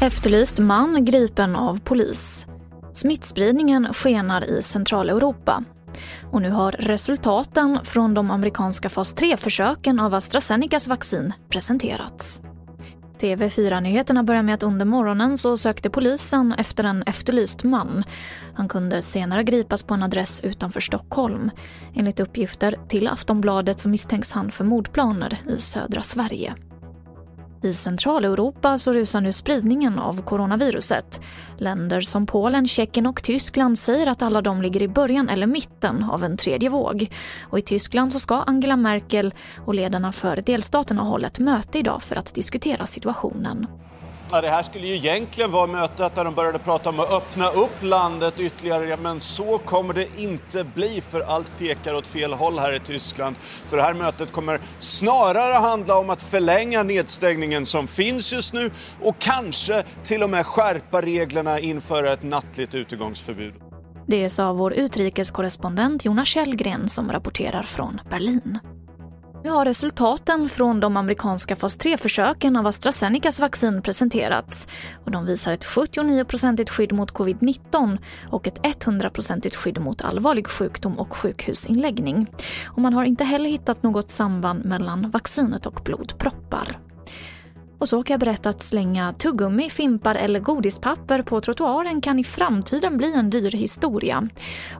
Efterlyst man gripen av polis. Smittspridningen skenar i Centraleuropa. Och nu har resultaten från de amerikanska fas 3-försöken av AstraZenecas vaccin presenterats. TV4-nyheterna börjar med att under morgonen så sökte polisen efter en efterlyst man. Han kunde senare gripas på en adress utanför Stockholm. Enligt uppgifter till Aftonbladet så misstänks han för mordplaner i södra Sverige. I Centraleuropa så rusar nu spridningen av coronaviruset. Länder som Polen, Tjeckien och Tyskland säger att alla de ligger i början eller mitten av en tredje våg. Och I Tyskland så ska Angela Merkel och ledarna för delstaterna hålla ett möte idag för att diskutera situationen. Ja, det här skulle ju egentligen vara mötet där de började prata om att öppna upp landet ytterligare, men så kommer det inte bli för allt pekar åt fel håll här i Tyskland. Så det här mötet kommer snarare handla om att förlänga nedstängningen som finns just nu och kanske till och med skärpa reglerna inför ett nattligt utegångsförbud. Det sa vår utrikeskorrespondent Jonas Källgren som rapporterar från Berlin. Nu har resultaten från de amerikanska fas 3-försöken av AstraZenecas vaccin presenterats. Och de visar ett 79-procentigt skydd mot covid-19 och ett 100-procentigt skydd mot allvarlig sjukdom och sjukhusinläggning. Och man har inte heller hittat något samband mellan vaccinet och blodproppar. Och så kan jag berätta att slänga tuggummi, fimpar eller godispapper på trottoaren kan i framtiden bli en dyr historia.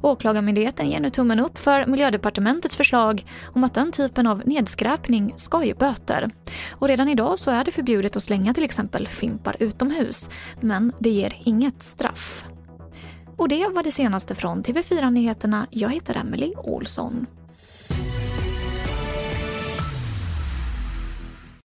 Åklagarmyndigheten ger nu tummen upp för Miljödepartementets förslag om att den typen av nedskräpning ska ge böter. Och redan idag så är det förbjudet att slänga till exempel fimpar utomhus, men det ger inget straff. Och det var det senaste från TV4 Nyheterna. Jag heter Emily Olsson.